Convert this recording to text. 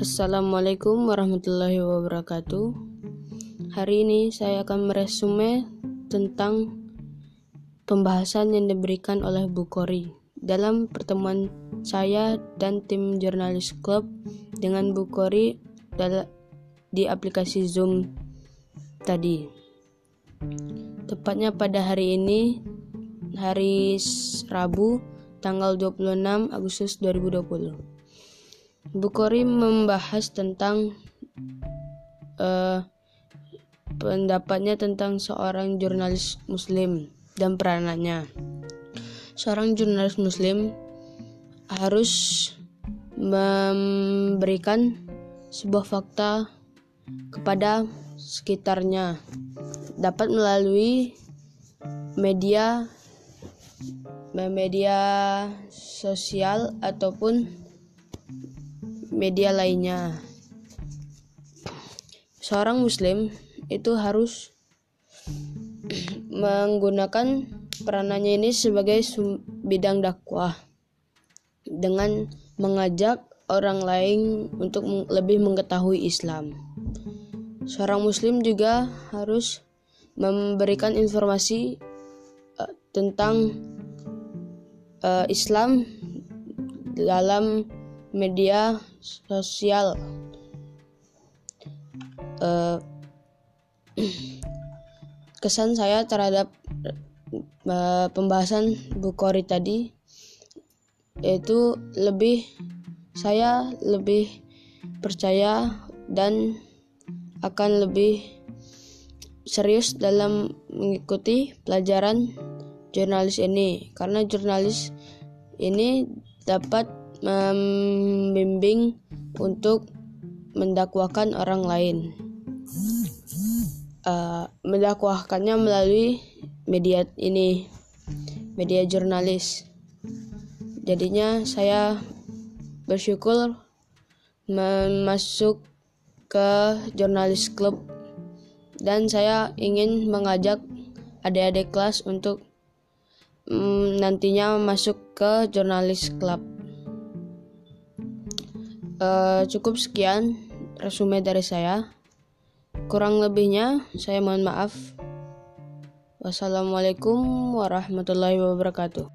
Assalamualaikum warahmatullahi wabarakatuh. Hari ini saya akan meresume tentang pembahasan yang diberikan oleh Bukhari dalam pertemuan saya dan tim jurnalis klub dengan Bukhari di aplikasi Zoom tadi. Tepatnya pada hari ini, hari Rabu, tanggal 26 Agustus 2020. Bukhari membahas tentang uh, pendapatnya tentang seorang jurnalis muslim dan peranannya. Seorang jurnalis muslim harus memberikan sebuah fakta kepada sekitarnya dapat melalui media media sosial ataupun media lainnya. Seorang muslim itu harus menggunakan peranannya ini sebagai bidang dakwah dengan mengajak orang lain untuk lebih mengetahui Islam. Seorang muslim juga harus memberikan informasi uh, tentang uh, Islam dalam media sosial. Uh, kesan saya terhadap uh, pembahasan Bukhari tadi yaitu lebih saya lebih percaya dan akan lebih serius dalam mengikuti pelajaran jurnalis ini. Karena jurnalis ini dapat membimbing untuk mendakwakan orang lain. Uh, mendakwahkannya melalui media ini, media jurnalis. Jadinya saya bersyukur masuk ke jurnalis klub dan saya ingin mengajak adik-adik kelas untuk um, nantinya masuk ke jurnalis klub. Uh, cukup sekian resume dari saya. Kurang lebihnya saya mohon maaf. Wassalamualaikum warahmatullahi wabarakatuh.